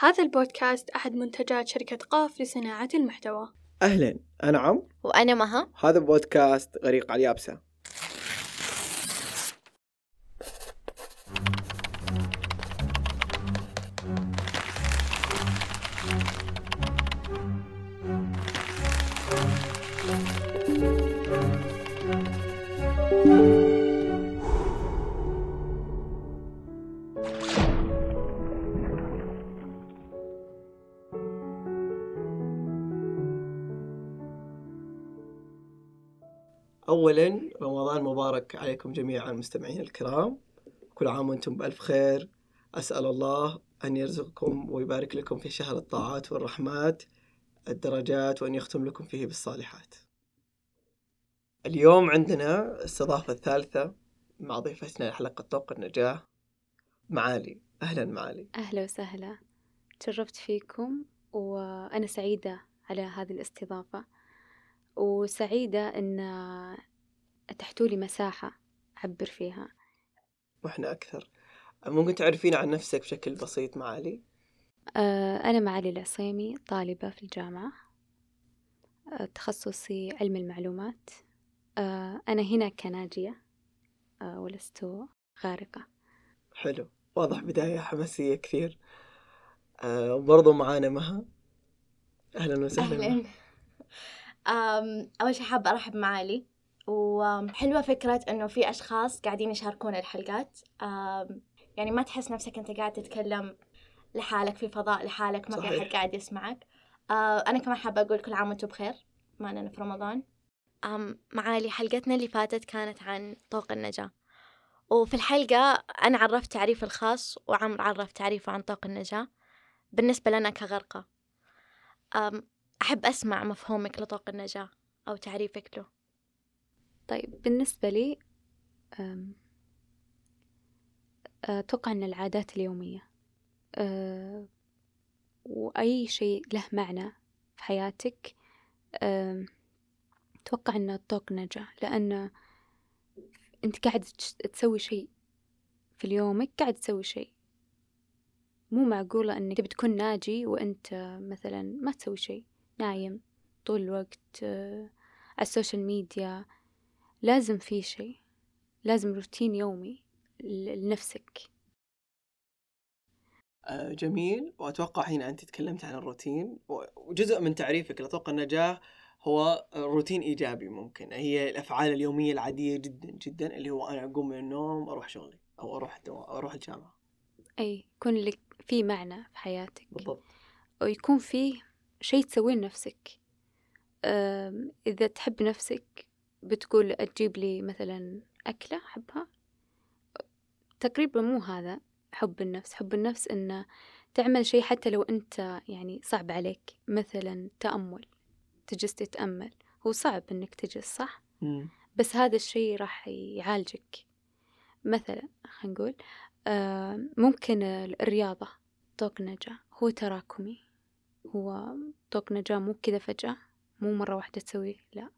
هذا البودكاست أحد منتجات شركة قاف لصناعة المحتوى. أهلا أنا عم. وأنا مها. هذا بودكاست غريق على اليابسة. مبارك عليكم جميعا المستمعين الكرام. كل عام وأنتم بألف خير. أسأل الله أن يرزقكم ويبارك لكم في شهر الطاعات والرحمات الدرجات وأن يختم لكم فيه بالصالحات. اليوم عندنا الاستضافة الثالثة مع ضيفتنا لحلقة طوق النجاة معالي. أهلا معالي. أهلا وسهلا. تشرفت فيكم وأنا سعيدة على هذه الاستضافة. وسعيدة إن أتحتوا لي مساحة أعبر فيها. وإحنا أكثر. ممكن تعرفين عن نفسك بشكل بسيط معالي؟ آه، أنا معالي العصيمي طالبة في الجامعة. آه، تخصصي علم المعلومات. آه، أنا هنا كناجية ولست غارقة. حلو. واضح بداية حماسية كثير. وبرضو معانا مها. أهلا وسهلا. أهلا. أول شي حابة أرحب معالي. وحلوة فكرة إنه في أشخاص قاعدين يشاركون الحلقات. يعني ما تحس نفسك أنت قاعد تتكلم لحالك في فضاء لحالك ما صحيح. في أحد قاعد يسمعك. آه أنا كمان حابة أقول كل عام وأنتم بخير ما أنا في رمضان معالي حلقتنا اللي فاتت كانت عن طوق النجاة. وفي الحلقة أنا عرفت تعريف الخاص وعمر عرف تعريفه عن طوق النجاة. بالنسبة لنا كغرقة. أحب أسمع مفهومك لطوق النجاة أو تعريفك له. طيب بالنسبة لي أتوقع أن العادات اليومية وأي شيء له معنى في حياتك أتوقع أنه طوق نجاة لأن أنت قاعد تسوي شيء في يومك قاعد تسوي شيء. مو معقولة أنك بتكون ناجي وأنت مثلا ما تسوي شيء نايم طول الوقت على ال social media. لازم في شيء لازم روتين يومي لنفسك. آه، جميل. وأتوقع هنا أنت تكلمت عن الروتين. وجزء من تعريفك لطرق النجاح هو روتين إيجابي ممكن. هي الأفعال اليومية العادية جدا جدا اللي هو أنا أقوم من النوم أروح شغلي أو أروح أروح الجامعة. أي يكون لك في معنى في حياتك. بالضبط. ويكون فيه شيء تسويه لنفسك. إذا تحب نفسك بتقول تجيب لي مثلا أكلة أحبها؟ تقريبا مو هذا حب النفس. حب النفس إنه تعمل شيء حتى لو أنت يعني صعب عليك. مثلا تأمل تجلس تتأمل. هو صعب إنك تجلس صح؟ مم. بس هذا الشيء راح يعالجك. مثلا خلينا نقول ممكن الرياضة طوق نجاة. هو تراكمي. هو طوق نجاة مو كذا فجأة مو مرة واحدة تسويه لا. آه،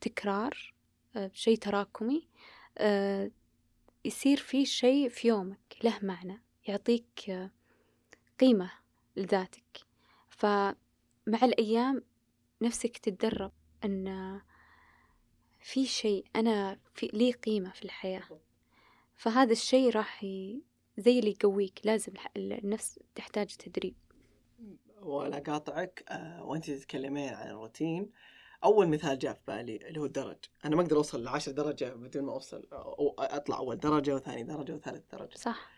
تكرار آه، شيء تراكمي آه، يصير في شيء في يومك له معنى يعطيك قيمة لذاتك. فمع الأيام نفسك تتدرب أن في شيء أنا في لي قيمة في الحياة. فهذا الشيء راح ي... زي اللي يقويك لازم النفس تحتاج تدريب. ولا قاطعك آه وانت تتكلمين عن الروتين. أول مثال جاء في بالي اللي هو الدرج. أنا ما أقدر أوصل لعشر درجة بدون ما أوصل أو أطلع أول درجة وثاني درجة وثالث درجة. صح.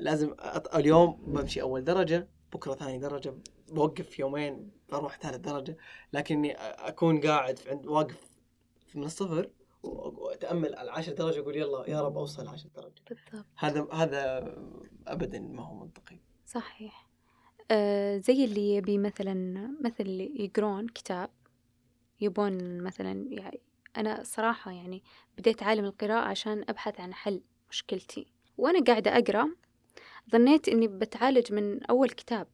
لازم أط... اليوم بمشي أول درجة بكرة ثاني درجة بوقف يومين بروح ثالث درجة. لكني أكون قاعد عند واقف من الصفر وأتأمل على 10 درجة أقول يلا يا رب أوصل 10 درجة. بالضبط. هذا هذا ابدا ما هو منطقي. صحيح. آه زي اللي يبي مثلا مثل اللي يقرون كتاب يبون مثلا يعني أنا صراحة يعني بديت عالم القراءة عشان أبحث عن حل مشكلتي. وأنا قاعدة أقرأ ظنيت إني بتعالج من أول كتاب.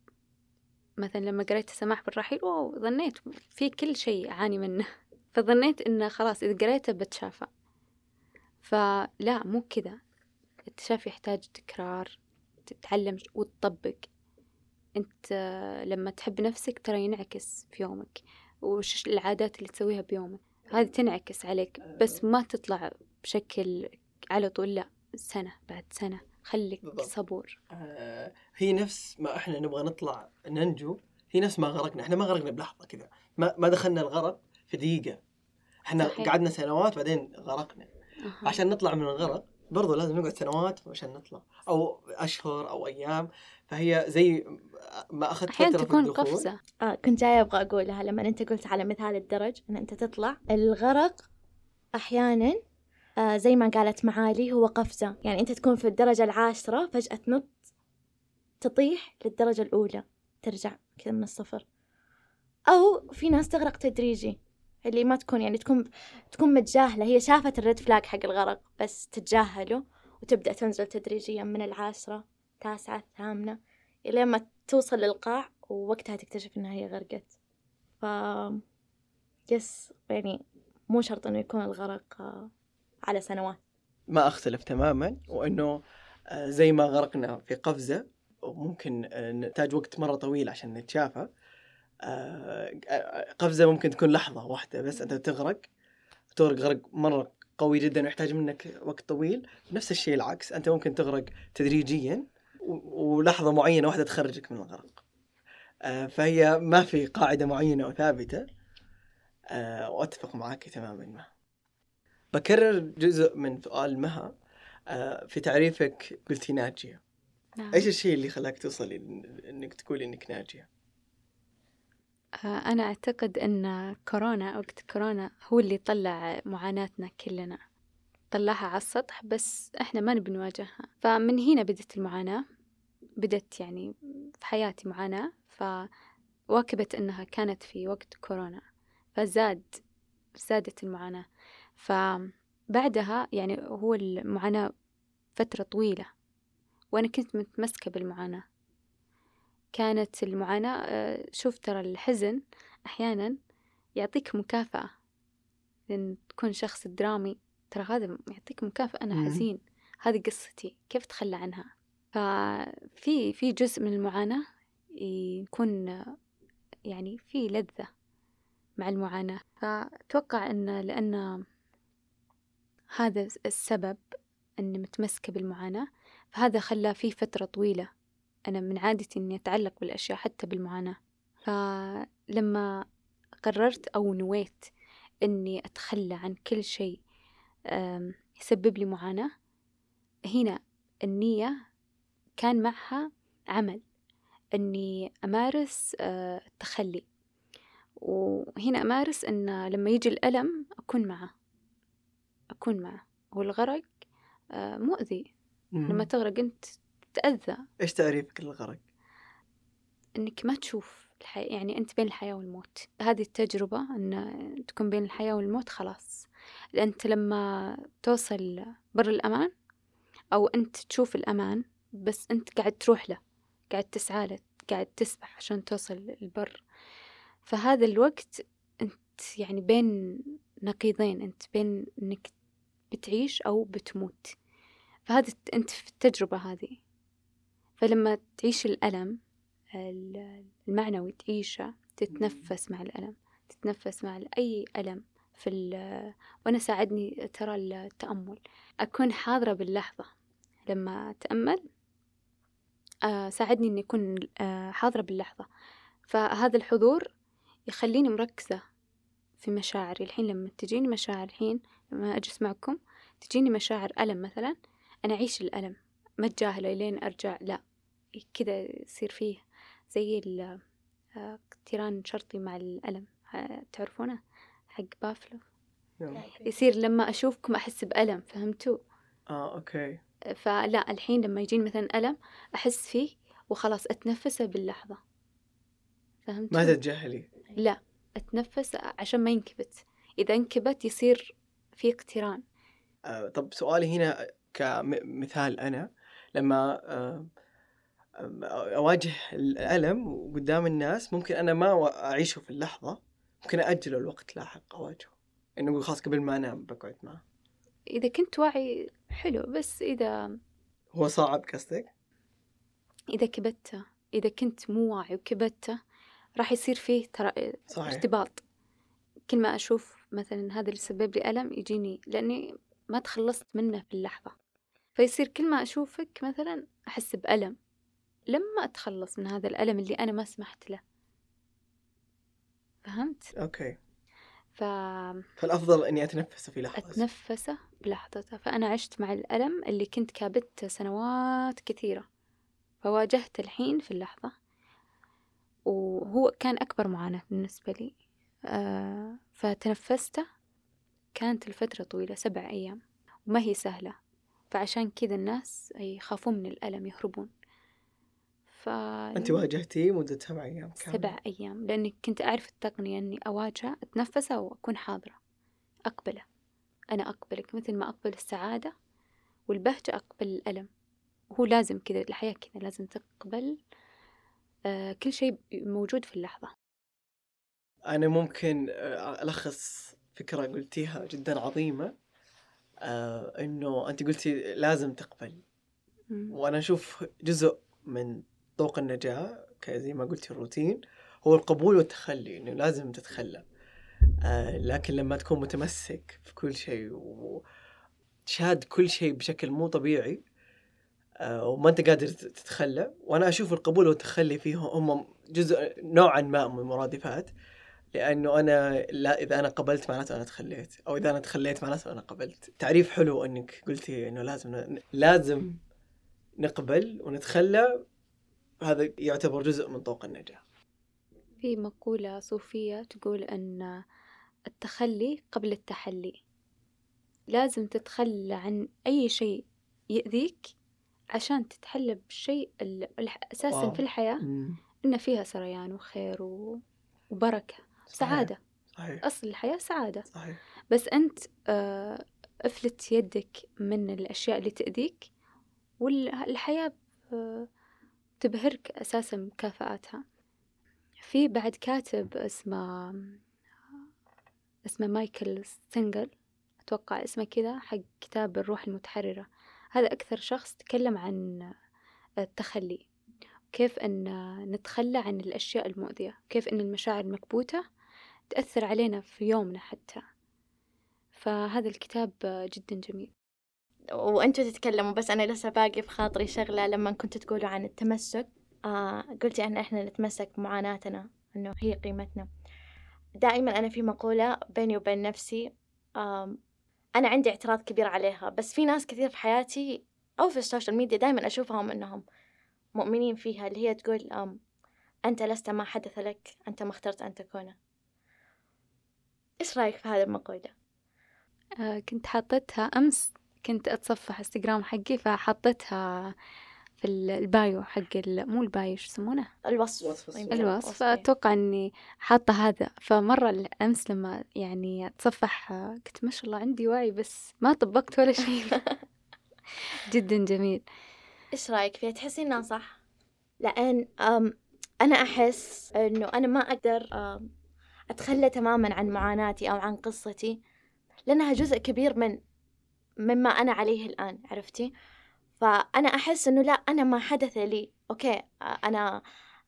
مثلا لما قريت سماح بالرحيل أوه ظنيت في كل شيء أعاني منه. فظنيت إنه خلاص إذا قريته بتشافى. فلا مو كذا. التشافي يحتاج تكرار تتعلم وتطبق. آه، لما تحب نفسك ترى ينعكس في يومك. وش العادات اللي تسويها بيومك هذه تنعكس عليك بس ما تطلع بشكل على طول لا. سنة بعد سنة. خليك بالضبط. صبور. آه، هي نفس ما إحنا نبغى نطلع ننجو هي نفس ما غرقنا. إحنا ما غرقنا بلحظة كذا. ما ما دخلنا الغرق في دقيقة. إحنا صحيح. قعدنا سنوات بعدين غرقنا. أها. عشان نطلع من الغرق برضو لازم نقعد سنوات عشان نطلع أو أشهر أو أيام. فهي زي ما أخذت فترة في تكون قفزة. آه كنت جاية أبغى أقولها لما أنت قلت على مثال الدرج أن أنت تطلع. الغرق أحيانا آه زي ما قالت معالي هو قفزة. يعني أنت تكون في الدرجة العاشرة فجأة تنط تطيح للدرجة الأولى ترجع كذا من الصفر. أو في ناس تغرق تدريجي. اللي ما تكون يعني تكون تكون متجاهلة. هي شافت الريد فلاج حق الغرق بس تتجاهله وتبدأ تنزل تدريجيا من العاشرة تاسعة ثامنة إلين ما توصل للقاع ووقتها تكتشف إنها هي غرقت. ف يس يعني مو شرط إنه يكون الغرق آه، على سنوات. ما أختلف تماما وإنه آه، زي ما غرقنا في قفزة وممكن آه، نحتاج وقت مرة طويل عشان نتشافى. قفزة ممكن تكون لحظة واحدة بس أنت تغرق تغرق غرق مرة قوي جدا ويحتاج منك وقت طويل. نفس الشيء العكس أنت ممكن تغرق تدريجيا ولحظة معينة واحدة تخرجك من الغرق. آه، فهي ما في قاعدة معينة وثابته آه، وأتفق معك تماما ما. بكرر جزء من سؤال مها آه، في تعريفك قلتي ناجية. نعم. إيش الشيء اللي خلاك توصلي إنك تقولي إنك ناجية؟ آه، أنا أعتقد أن كورونا وقت كورونا هو اللي طلع معاناتنا كلنا. طلعها على السطح بس إحنا ما نبي نواجهها. فمن هنا بدت المعاناة. بدت يعني في حياتي معاناة. فواكبت أنها كانت في وقت كورونا. فزاد زادت المعاناة. فبعدها يعني هو المعاناة فترة طويلة وأنا كنت متمسكة بالمعاناة. كانت المعاناة آه، شوف ترى الحزن أحيانا يعطيك مكافأة. لأن تكون شخص درامي ترى هذا يعطيك مكافأة أنا. حزين. هذه قصتي كيف أتخلى عنها؟ ففي في جزء من المعاناة يكون يعني في لذة مع المعاناة. فأتوقع أن لأن هذا السبب أني متمسكة بالمعاناة فهذا خلى في فترة طويلة. أنا من عادتي إني أتعلق بالأشياء حتى بالمعاناة. فلما قررت أو نويت إني أتخلى عن كل شيء يسبب لي معاناة هنا النية كان معها عمل إني أمارس آه، التخلي. وهنا أمارس إن لما يجي الألم أكون معه أكون معه. والغرق آه، مؤذي. لما تغرق أنت تتأذى. إيش تعريفك للغرق؟ إنك ما تشوف الحياة يعني أنت بين الحياة والموت. هذه التجربة إن تكون بين الحياة والموت خلاص. أنت لما توصل بر الأمان أو أنت تشوف الأمان بس أنت قاعد تروح له قاعد تسعى له قاعد تسبح عشان توصل البر. فهذا الوقت أنت يعني بين نقيضين أنت بين إنك بتعيش أو بتموت. فهذا أنت في التجربة هذه. فلما تعيش الألم ال- المعنوي تعيشة تتنفس مع الألم تتنفس مع أي ألم في وأنا ساعدني ترى التأمل. أكون حاضرة باللحظة. لما أتأمل آه، ساعدني إني أكون آه، حاضرة باللحظة. فهذا الحضور يخليني مركزة في مشاعري. الحين لما تجيني مشاعر الحين لما أجلس معكم تجيني مشاعر ألم مثلا أنا أعيش الألم. ما أتجاهله لين أرجع لا. كذا يصير فيه زي ال- آه، اقتران شرطي مع الألم. آه، تعرفونه؟ حق بافلو. يصير لما أشوفكم أحس بألم فهمتوا؟ آه okay. فلا الحين لما يجيني مثلا ألم أحس فيه وخلاص أتنفسه باللحظة. فهمتوا؟ ما تتجاهلي لا أتنفس عشان ما ينكبت. إذا انكبت يصير في اقتران آه طب سؤالي هنا كمثال أنا لما آه آه، أواجه الألم قدام الناس ممكن أنا ما أعيشه في اللحظة ممكن اجله الوقت لاحق أواجهه. انه أقول خلاص قبل ما أنام بقعد معه. إذا كنت واعي حلو. بس إذا هو صعب قصدك؟ إذا كبت إذا كنت مو واعي وكبته راح يصير فيه ترى صحيح. ارتباط. كل ما أشوف مثلا هذا اللي سبب لي ألم يجيني لأني ما تخلصت منه في اللحظة. فيصير كل ما أشوفك مثلا أحس بألم. لما أتخلص من هذا الألم اللي أنا ما سمحت له. فهمت؟ أوكي. ف فالأفضل إني أتنفسه في لحظة. أتنفسه بلحظته. فأنا عشت مع الألم اللي كنت كابته سنوات كثيرة. فواجهته الحين في اللحظة. وهو كان أكبر معاناة بالنسبة لي. آه فتنفسته كانت الفترة طويلة سبع أيام. وما هي سهلة. فعشان كذا الناس يخافون من الألم يهربون. ف انت واجهتيه مده سبع أيام كاملة. سبع أيام لأني كنت أعرف التقنية إني أواجهه أتنفسه وأكون حاضرة. أقبله. أنا أقبلك مثل ما أقبل السعادة والبهجة أقبل الألم. وهو لازم كذا الحياة كذا لازم تقبل آه كل شيء موجود في اللحظة. أنا ممكن آه، ألخص فكرة قلتيها جدا عظيمة آه إنه انت قلتي لازم تقبل. وأنا أشوف جزء من طوق النجاة زي ما قلتي الروتين هو القبول والتخلي إنه لازم تتخلى. آه لكن لما تكون متمسك في كل شيء وشاد كل شيء بشكل مو طبيعي آه وما أنت قادر تتخلى وأنا أشوف القبول والتخلي فيهم هم جزء نوعا ما من المرادفات لأنه أنا لا إذا أنا قبلت معناته أنا تخليت أو إذا أنا تخليت معناته أنا قبلت. تعريف حلو إنك قلتي إنه لازم لازم نقبل ونتخلى هذا يعتبر جزء من طوق النجاة. في مقولة صوفية تقول أن التخلي قبل التحلي. لازم تتخلى عن أي شيء يأذيك عشان تتحلى بالشيء أساسا واو. في الحياة إن فيها سريان وخير و... وبركة. صحيح. سعادة. صحيح. أصل الحياة سعادة. صحيح. بس أنت آه، أفلت يدك من الأشياء اللي تأذيك والحياة ب- تبهرك أساسا مكافآتها. في بعد كاتب اسمه اسمه مايكل سينجل أتوقع اسمه كذا حق كتاب الروح المتحررة. هذا أكثر شخص تكلم عن التخلي كيف أن نتخلى عن الأشياء المؤذية كيف أن المشاعر المكبوتة تأثر علينا في يومنا حتى. فهذا الكتاب جدا جميل. وأنتوا تتكلموا بس أنا لسه باقي في خاطري شغلة لما كنتوا تقولوا عن التمسك. آه قلتي أن إحنا نتمسك بمعاناتنا إنه هي قيمتنا. دائما أنا في مقولة بيني وبين نفسي آم أنا عندي اعتراض كبير عليها بس في ناس كثير في حياتي أو في ال social media دائما أشوفهم إنهم مؤمنين فيها اللي هي تقول آم أنت لست ما حدث لك أنت ما اخترت أن تكونه إيش رأيك في هذه المقولة؟ آه، كنت حاطتها أمس كنت أتصفح انستغرام حقي فحطيتها في ال- ال bio حق ال- مو ال bio شو يسمونه؟ الوصف. وصف الصورة. يمكن الوصف. إيه. فأتوقع إني حاطة هذا. فمرة أمس لما يعني أتصفح آه، قلت ما شاء الله عندي وعي بس ما طبقت ولا شيء. جدا جميل. إيش رأيك فيها؟ تحسين إنها صح؟ لأن أنا أحس إنه أنا ما أقدر أتخلى تماما عن معاناتي أو عن قصتي لأنها جزء كبير من مما أنا عليه الآن عرفتي؟ فأنا أحس إنه لا أنا ما حدث لي. okay أنا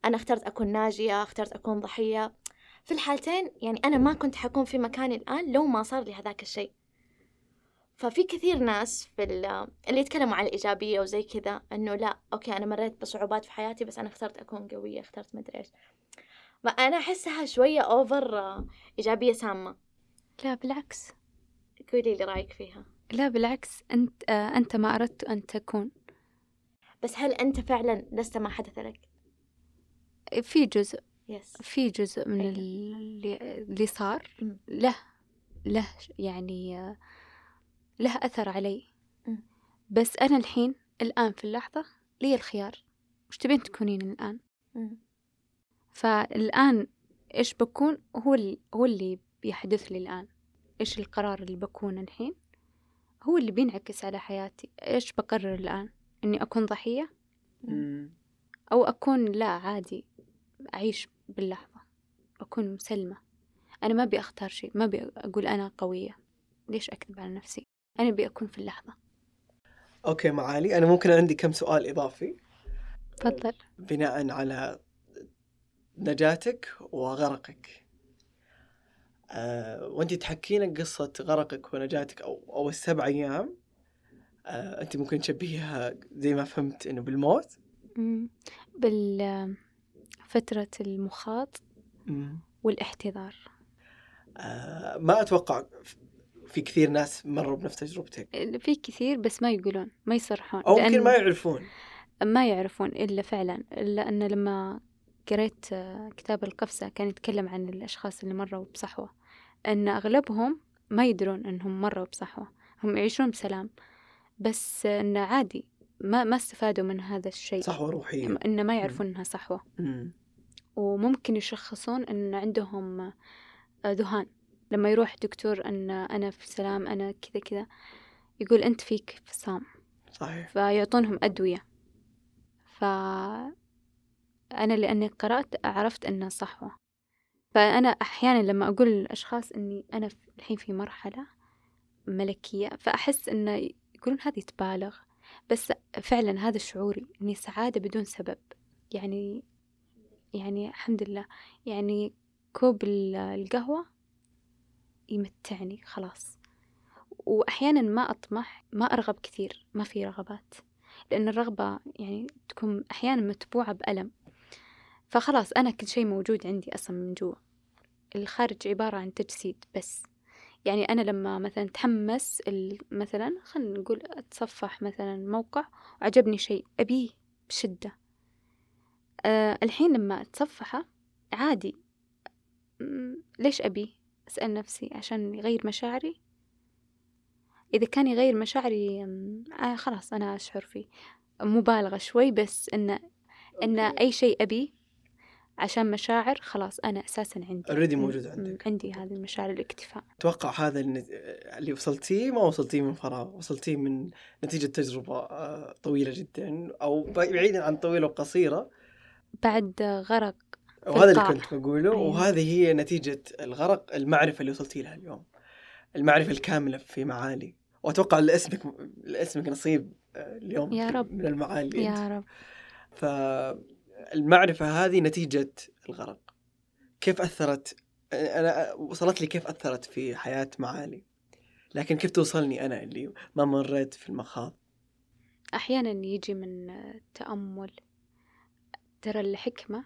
أنا اخترت أكون ناجية اخترت أكون ضحية. في الحالتين يعني أنا ما كنت حكون في مكاني الآن لو ما صار لي هذاك الشيء. ففي كثير ناس في ال- اللي يتكلموا عن الإيجابية وزي كذا إنه لا okay أنا مريت بصعوبات في حياتي بس أنا اخترت أكون قوية اخترت مدري إيش. فأنا أحسها شوية over إيجابية سامة. لا بالعكس. قولي لي رأيك فيها. لا بالعكس أنت آه، أنت ما أردت أن تكون بس هل أنت فعلا لست ما حدث لك؟ في جزء يس في جزء من أيوة. اللي, اللي صار مم. له له يعني آه، له أثر علي مم. بس أنا الحين الآن في اللحظة لي الخيار وش تبين تكونين الآن مم. فالآن إيش بكون هو اللي هو اللي بيحدث لي الآن إيش القرار اللي بكونه الحين هو اللي بينعكس على حياتي. إيش بقرر الآن؟ إني أكون ضحية؟ مم. أو أكون لا عادي أعيش باللحظة أكون مسلمة. أنا ما أبي أختار شيء ما أبي أقول أنا قوية. ليش أكذب على نفسي؟ أنا أبي أكون في اللحظة. أوكي معالي أنا ممكن عندي كم سؤال إضافي. تفضل. بناء على نجاتك وغرقك. أه وانت تحكينا قصة غرقك ونجاتك أو, أو السبع أيام. أه أنت ممكن تشبهيها زي ما فهمت إنه بالموت. بالفترة المخاط مم. والاحتضار. أه ما أتوقع في كثير ناس مروا بنفس تجربتك. في كثير بس ما يقولون ما يصرحون. أو يمكن ما يعرفون. ما يعرفون إلا فعلا. إلا أن لما قريت كتاب القفزة كان يتكلم عن الأشخاص اللي مروا بصحوة. أن أغلبهم ما يدرون أنهم مروا بصحوة هم يعيشون بسلام. بس أنه عادي ما ما استفادوا من هذا الشيء. صحوة روحية. إنه ما يعرفون إنها صحوة. مم. وممكن يشخصون أن عندهم ذهان. لما يروح دكتور أن أنا في سلام أنا كذا كذا يقول أنت فيك فصام. صحيح. فيعطونهم أدوية. فأنا لأني قرأت عرفت أنها صحوة. فأنا أحيانا لما أقول للأشخاص أني أنا الحين في مرحلة ملكية فأحس أنه يقولون هذه تبالغ بس فعلا هذا شعوري أني سعادة بدون سبب. يعني يعني الحمد لله. يعني كوب القهوة يمتعني خلاص. وأحيانا ما أطمح ما أرغب كثير ما في رغبات. لأن الرغبة يعني تكون أحيانا متبوعة بألم. فخلاص أنا كل شيء موجود عندي أصلا من جوا. الخارج عبارة عن تجسيد بس. يعني أنا لما مثلا تحمس مثلا خلينا نقول أتصفح مثلا موقع وعجبني شيء أبيه بشدة. أه الحين لما أتصفحه عادي. ليش أبيه أسأل نفسي عشان يغير مشاعري. إذا كان يغير مشاعري آه خلاص أنا أشعر فيه. مبالغة شوي بس إن إن أي شيء أبيه عشان مشاعر خلاص أنا أساسا عندي اوريدي موجود عندك. عندي هذه المشاعر الاكتفاء. أتوقع هذا اللي وصلتيه ما وصلتيه من فراغ وصلتيه من نتيجة تجربة آه، طويلة جدا أو بعيدا عن طويلة وقصيرة؟ بعد غرق وهذا اللي كنت بقوله أيوة. وهذه هي نتيجة الغرق المعرفة اللي وصلتي لها اليوم. المعرفة الكاملة في معالي. وأتوقع لاسمك لاسمك نصيب آه، اليوم يا رب. من المعالي يا رب. فالمعرفة هذه نتيجة الغرق. كيف أثرت؟ أنا وصلت لي كيف أثرت في حياة معالي. لكن كيف توصلني أنا اللي ما مريت في المخاض؟ أحيانا يجي من التأمل ترى الحكمة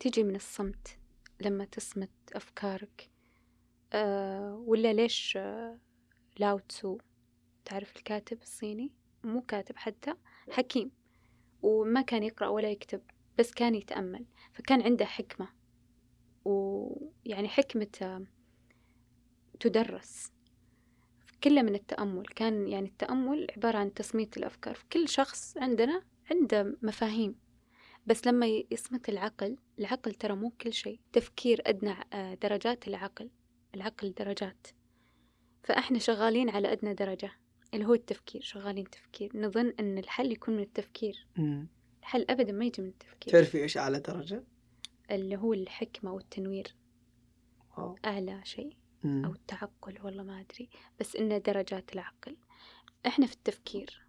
تيجي من الصمت لما تصمت أفكارك. أه ولا ليش لاو تسو؟ تعرف الكاتب الصيني؟ مو كاتب حتى حكيم. وما كان يقرأ ولا يكتب. بس كان يتأمل فكان عنده حكمة ويعني حكمة تدرس. كله من التأمل كان يعني التأمل عبارة عن تصميت الأفكار. كل شخص عندنا عنده مفاهيم بس لما يصمت العقل العقل ترى مو كل شيء. تفكير أدنى آه، درجات العقل العقل درجات. فإحنا شغالين على أدنى درجة اللي هو التفكير شغالين تفكير. نظن أن الحل يكون من التفكير. الحل أبدا ما يجي من التفكير؟ تعرفي إيش أعلى درجة؟ اللي هو الحكمة والتنوير. واو. أعلى شيء مم. أو التعقل والله ما أدري. بس إنه درجات العقل. إحنا في التفكير.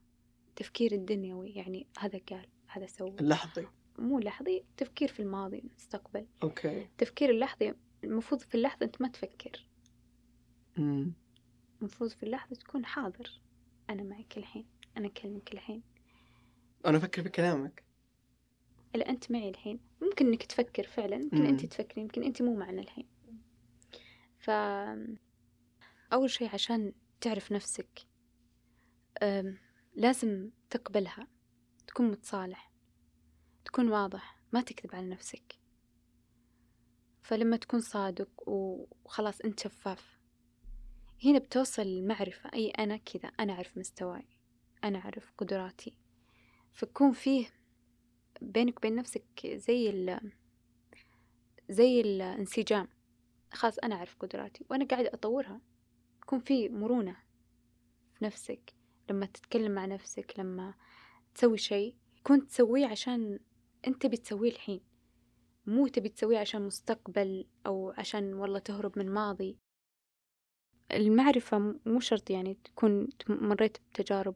تفكير الدنيوي يعني هذا قال هذا سوى. اللحظي. مو لحظي تفكير في الماضي والمستقبل okay. التفكير اللحظي المفروض في اللحظة أنت ما تفكر. مم. المفروض في اللحظة تكون حاضر. أنا معك الحين. أنا أكلمك الحين. أنا أفكر بكلامك لا أنت معي الحين. ممكن إنك تفكر فعلا. يمكن مم. أنت تفكري. يمكن أنت مو معنا الحين. ف أول شيء عشان تعرف نفسك لازم تقبلها. تكون متصالح. تكون واضح. ما تكذب على نفسك. فلما تكون صادق وخلاص أنت شفاف. هنا بتوصل المعرفة. أي أنا كذا. أنا أعرف مستواي. أنا أعرف قدراتي. فيكون فيه بينك وبين نفسك زي ال زي الانسجام. خلاص أنا أعرف قدراتي وأنا قاعدة أطورها. يكون في مرونة في نفسك لما تتكلم مع نفسك لما تسوي شيء. كنت تسويه عشان أنت بتسويه الحين مو تبي تسويه عشان مستقبل أو عشان والله تهرب من ماضي. المعرفة مو شرط يعني تكون مريت بتجارب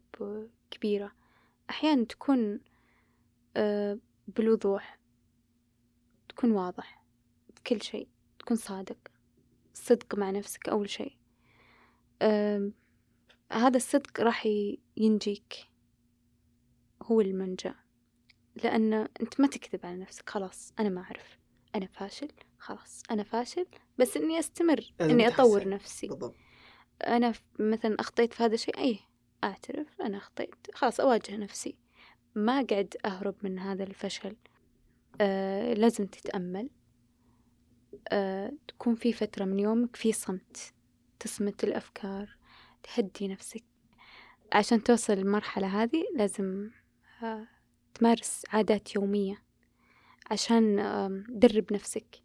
كبيرة. أحيانا تكون بالوضوح تكون واضح بكل شيء تكون صادق صدق مع نفسك أول شيء. هذا الصدق راح ينجيك هو المنجأ. لأن أنت ما تكذب على نفسك خلاص أنا ما أعرف. أنا فاشل خلاص أنا فاشل بس إني أستمر إني أطور. نفسي. بالضبط. أنا مثلا أخطيت في هذا الشيء أي أعترف أنا أخطيت خلاص أواجه نفسي. ما قاعد أهرب من هذا الفشل. آه لازم تتأمل. آه تكون في فترة من يومك في صمت. تصمت الأفكار. تهدي نفسك. عشان توصل للمرحلة هذه لازم آه تمارس عادات يومية. عشان آم، تدرب نفسك.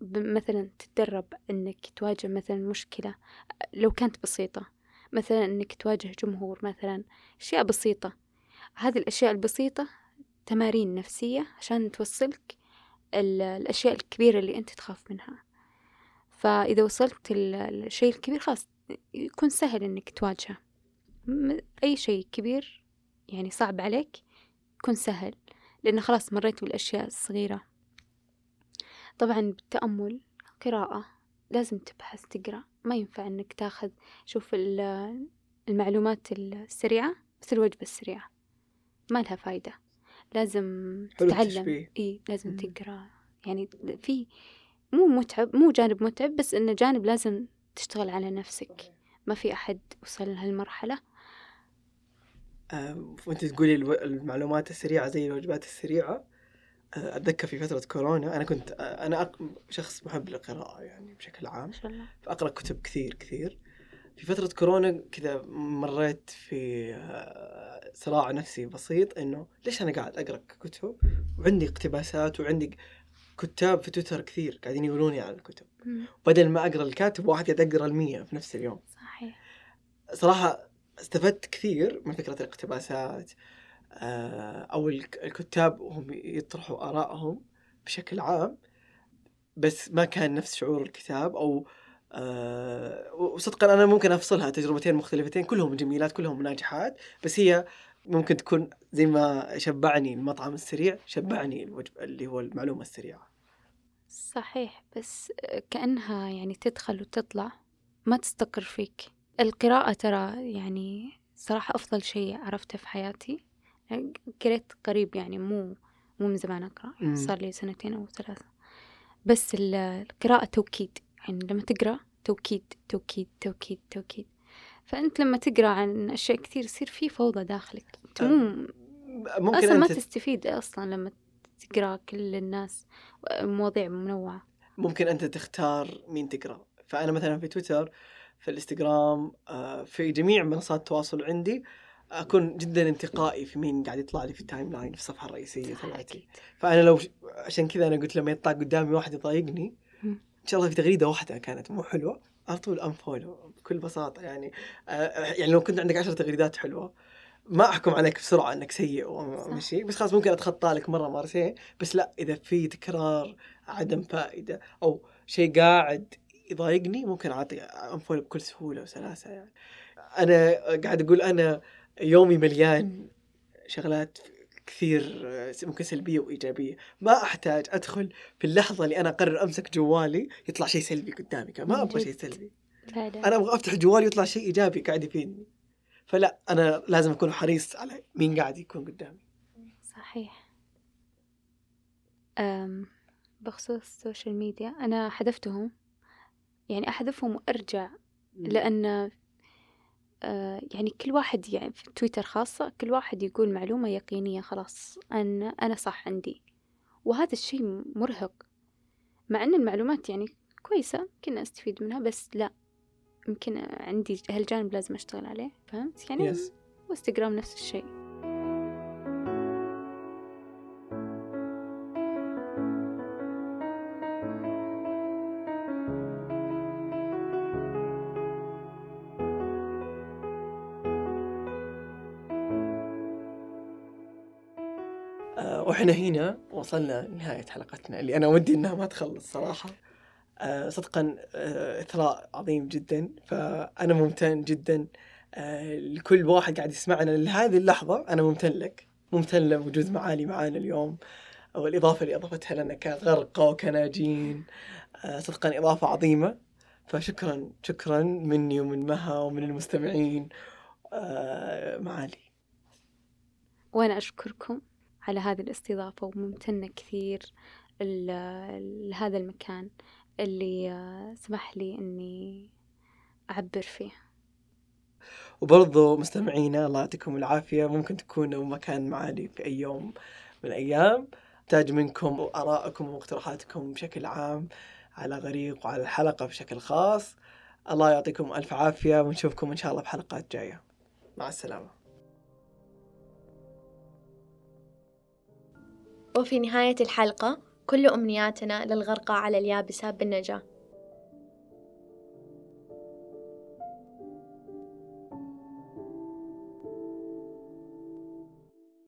مثلا تتدرب إنك تواجه مثلا مشكلة. لو كانت بسيطة. مثلا إنك تواجه جمهور مثلا أشياء بسيطة. هذه الأشياء البسيطة تمارين نفسية عشان توصلك ال- الأشياء الكبيرة اللي أنت تخاف منها. فإذا وصلت ال- الشيء الكبير خلاص يكون سهل إنك تواجهه. أي شيء كبير يعني صعب عليك يكون سهل لأن خلاص مريت بالأشياء الصغيرة. طبعا بالتأمل قراءة لازم تبحث تقرأ. ما ينفع إنك تاخذ شوف ال- المعلومات السريعة مثل الوجبة السريعة. ما لها فايدة. لازم تتعلم. إي لازم مم. تقرأ. يعني في مو متعب مو جانب متعب بس إنه جانب لازم تشتغل على نفسك. ما في أحد وصل لهالمرحلة. آه، وأنت تقولي المعلومات السريعة زي الوجبات السريعة. أتذكر في فترة كورونا أنا كنت أق- شخص محب للقراءة يعني بشكل عام. فأقرأ كتب كثير كثير. في فترة كورونا كذا مريت في آه، صراع نفسي بسيط إنه ليش أنا قاعد أقرأ كتب؟ وعندي اقتباسات وعندي كتاب في تويتر كثير قاعدين يقولوني عن الكتب. بدل ما أقرأ الكاتب واحد قاعد أقرأ المية في نفس اليوم. صحيح. صراحة استفدت كثير من فكرة الاقتباسات آه، الك- الكتاب وهم يطرحوا آرائهم بشكل عام بس ما كان نفس شعور الكتاب أو آه، وصدقا أنا ممكن أفصلها تجربتين مختلفتين كلهم جميلات كلهم ناجحات بس هي ممكن تكون زي ما شبعني المطعم السريع شبعني الوجب اللي هو المعلومة السريعة. صحيح بس كأنها يعني تدخل وتطلع ما تستقر فيك. القراءة ترى يعني صراحة أفضل شيء عرفته في حياتي. قريت قريب يعني مو مو من زمان أقرأ مم. صار لي سنتين أو ثلاثة. بس ال- القراءة توكيد يعني لما تقرأ توكيد توكيد توكيد توكيد. فأنت لما تقرأ عن أشياء كثير يصير في فوضى داخلك. أنت مو ممكن أصلا ما أنت تستفيد أصلا لما تقرأ كل الناس مواضيع منوعة. ممكن أنت تختار مين تقرأ. فأنا مثلا في تويتر في الإنستغرام آه، في جميع منصات التواصل عندي أكون جدا انتقائي في مين قاعد يطلع لي في ال timeline في الصفحة الرئيسية تبعتي. فأنا لو عشان كذا أنا قلت لما يطلع قدامي واحد يضايقني. إن شاء الله في تغريدة واحدة كانت مو حلوة على طول unfollow بكل بساطة يعني. آه، يعني لو كنت عندك عشر تغريدات حلوة ما أحكم عليك بسرعة إنك سيء ومشي بس خلاص ممكن أتخطى لك مرة مرتين بس لا إذا في تكرار عدم فائدة أو شيء قاعد يضايقني ممكن أعطي انفولو بكل سهولة وسلاسة يعني. أنا قاعد أقول أنا يومي مليان شغلات كثير آه، ممكن سلبية وإيجابية. ما أحتاج أدخل في اللحظة اللي أنا أقرر أمسك جوالي يطلع شيء سلبي قدامي. ما جد. شيء سلبي. لا لا أنا أبغى أفتح جوالي يطلع شيء إيجابي قاعد يفيدني. فلا أنا لازم أكون حريص على مين قاعد يكون قدامي. صحيح. أم بخصوص ال social media أنا حذفتهم. يعني أحذفهم وأرجع لأن يعني كل واحد يعني في تويتر خاصة كل واحد يقول معلومة يقينية خلاص أنا أنا صح عندي. وهذا الشيء مرهق. مع أن المعلومات يعني كويسة كنا أستفيد منها بس لا. يمكن عندي هالجانب لازم أشتغل عليه فهمت؟ يعني يس وإنستغرام نفس الشيء. وإحنا هنا وصلنا لنهايه حلقتنا اللي أنا ودي إنها ما تخلص صراحة. آه، صدقا آه، إثراء عظيم جدا. فأنا ممتن جدا آه، لكل واحد قاعد يسمعنا لهذه اللحظة. أنا ممتن لك. ممتن لوجود معالي معانا اليوم. والإضافة اللي أضافتها لنا كغرقة وكناجين. آه، صدقا إضافة عظيمة. فشكرا شكرا مني ومن مها ومن المستمعين آه، معالي. وأنا أشكركم. على هذه الاستضافة وممتنة كثير لهذا المكان اللي آه، سمح لي إني أعبر فيه. وبرضو مستمعينا الله يعطيكم العافية. ممكن تكونوا مكان معالي في أي يوم من الأيام. نحتاج منكم آرائكم ومقترحاتكم بشكل عام على غريق وعلى الحلقة بشكل خاص. الله يعطيكم ألف عافية. ونشوفكم إن شاء الله بحلقات جاية. مع السلامة. وفي نهاية الحلقة كل أمنياتنا للغرقى على اليابسة بالنجاة.